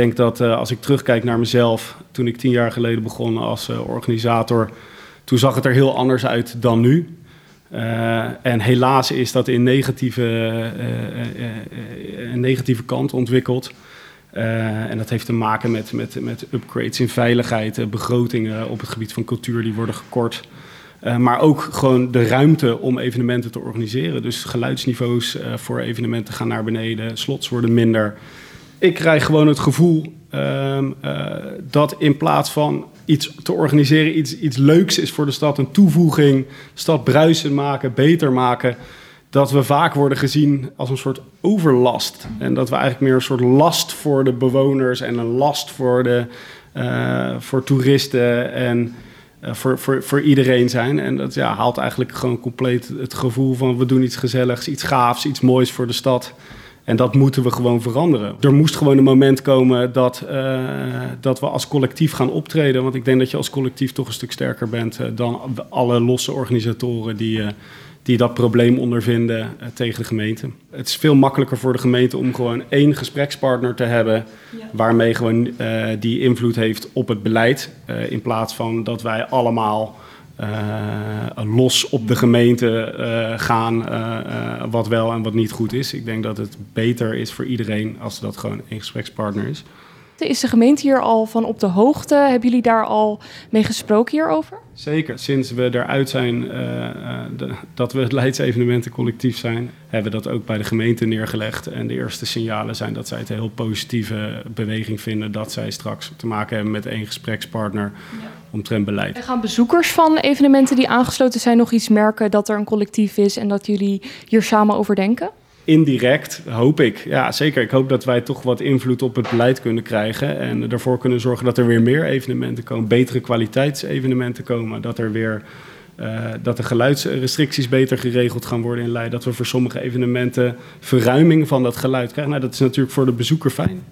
denk dat uh, als ik terugkijk naar mezelf, toen ik tien jaar geleden begon als uh, organisator, toen zag het er heel anders uit dan nu. Uh, en helaas is dat in negatieve, een negatieve kant ontwikkeld. en dat heeft te maken met, met, met upgrades in veiligheid, begrotingen op het gebied van cultuur die worden gekort. Uh, maar ook gewoon de ruimte om evenementen te organiseren. Dus geluidsniveaus uh, voor evenementen gaan naar beneden, slots worden minder. Ik krijg gewoon het gevoel uh, dat in plaats van iets te organiseren, iets, iets leuks is voor de stad, een toevoeging, stad bruisen maken, beter maken. Dat we vaak worden gezien als een soort overlast. En dat we eigenlijk meer een soort last voor de bewoners en een last voor, de, uh, voor toeristen. En uh, voor, voor, voor iedereen zijn. En dat ja, haalt eigenlijk gewoon compleet het gevoel van we doen iets gezelligs, iets gaafs, iets moois voor de stad. En dat moeten we gewoon veranderen. Er moest gewoon een moment komen dat, uh, dat we als collectief gaan optreden. Want ik denk dat je als collectief toch een stuk sterker bent uh, dan alle losse organisatoren die, die dat probleem ondervinden tegen de gemeente. Het is veel makkelijker voor de gemeente om gewoon één gesprekspartner te hebben. Ja. waarmee gewoon die invloed heeft op het beleid. In plaats van dat wij allemaal los op de gemeente gaan. wat wel en wat niet goed is. Ik denk dat het beter is voor iedereen als dat gewoon één gesprekspartner is. Is de gemeente hier al van op de hoogte? Hebben jullie daar al mee gesproken hierover? Zeker. Sinds we eruit zijn uh, de, dat we het Leidsevenementen collectief zijn, hebben we dat ook bij de gemeente neergelegd. En de eerste signalen zijn dat zij het een heel positieve beweging vinden dat zij straks te maken hebben met één gesprekspartner ja. omtrent beleid. En gaan bezoekers van evenementen die aangesloten zijn nog iets merken dat er een collectief is en dat jullie hier samen over denken? Indirect hoop ik, ja zeker. Ik hoop dat wij toch wat invloed op het beleid kunnen krijgen. En ervoor kunnen zorgen dat er weer meer evenementen komen. Betere kwaliteitsevenementen komen. Dat er weer. Uh, dat de geluidsrestricties beter geregeld gaan worden in Leiden. Dat we voor sommige evenementen verruiming van dat geluid krijgen. Nou, dat is natuurlijk voor de bezoeker fijn.